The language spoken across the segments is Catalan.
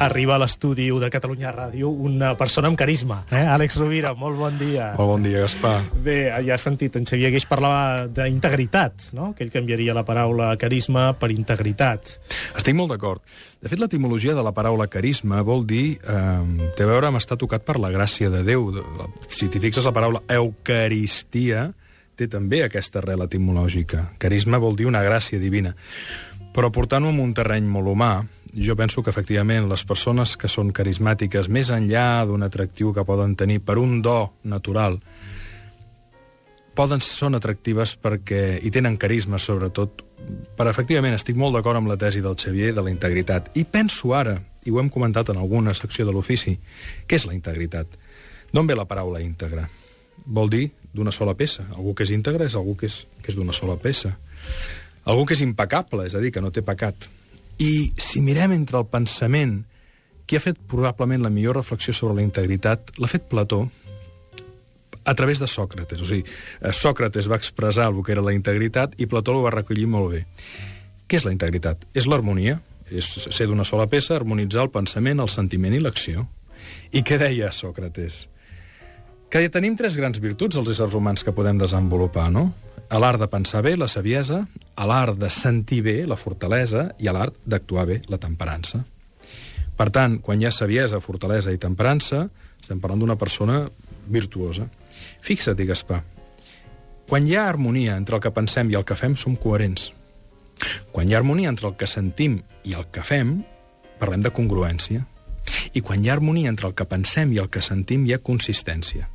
arriba a l'estudi de Catalunya Ràdio una persona amb carisma, eh? Àlex Rovira, molt bon dia. Molt bon dia, Gaspar. Bé, ja has sentit, en Xavier Guix parlava d'integritat, no? que ell canviaria la paraula carisma per integritat. Estic molt d'acord. De fet, l'etimologia de la paraula carisma vol dir... Eh, té a veure amb estar tocat per la gràcia de Déu. Si t'hi fixes, la paraula eucaristia té també aquesta arrel etimològica. Carisma vol dir una gràcia divina. Però portant-ho en un terreny molt humà, jo penso que efectivament les persones que són carismàtiques, més enllà d'un atractiu que poden tenir per un do natural, poden són atractives perquè hi tenen carisma, sobretot, per efectivament, estic molt d'acord amb la tesi del Xavier de la integritat. I penso ara, i ho hem comentat en alguna secció de l'ofici, què és la integritat? D'on ve la paraula íntegra? Vol dir d'una sola peça. Algú que és íntegre és algú que és, que és d'una sola peça. Algú que és impecable, és a dir, que no té pecat. I si mirem entre el pensament, qui ha fet probablement la millor reflexió sobre la integritat, l'ha fet Plató, a través de Sòcrates. O sigui, eh, Sòcrates va expressar el que era la integritat i Plató ho va recollir molt bé. Què és la integritat? És l'harmonia, és ser d'una sola peça, harmonitzar el pensament, el sentiment i l'acció. I què deia Sòcrates? Que tenim tres grans virtuts els éssers humans que podem desenvolupar, no? l'art de pensar bé, la saviesa, a l'art de sentir bé, la fortalesa, i a l'art d'actuar bé, la temperança. Per tant, quan hi ha saviesa, fortalesa i temperança, estem parlant d'una persona virtuosa. Fixa't, Gaspar, quan hi ha harmonia entre el que pensem i el que fem, som coherents. Quan hi ha harmonia entre el que sentim i el que fem, parlem de congruència. I quan hi ha harmonia entre el que pensem i el que sentim, hi ha consistència.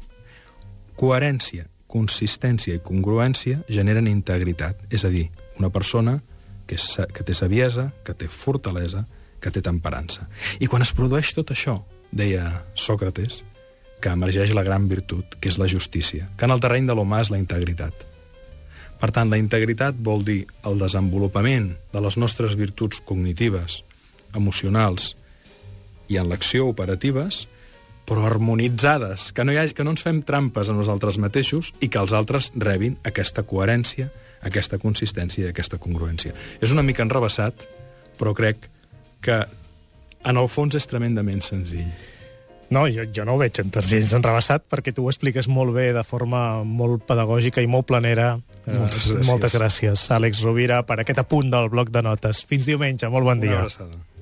Coherència consistència i congruència generen integritat, és a dir, una persona que, és, que té saviesa, que té fortalesa, que té temperança. I quan es produeix tot això, deia Sòcrates, que emergeix la gran virtut, que és la justícia, que en el terreny de l'humà és la integritat. Per tant, la integritat vol dir el desenvolupament de les nostres virtuts cognitives, emocionals i en l'acció operatives, però harmonitzades, que no, hi hagi, que no ens fem trampes a nosaltres mateixos i que els altres rebin aquesta coherència, aquesta consistència i aquesta congruència. És una mica enrebaçat, però crec que en el fons és tremendament senzill. No, jo, jo no ho veig gens enrebaçat perquè tu ho expliques molt bé de forma molt pedagògica i molt planera. Moltes gràcies. Moltes gràcies, Àlex Rovira, per aquest apunt del bloc de notes. Fins diumenge, molt bon dia. Una abraçada.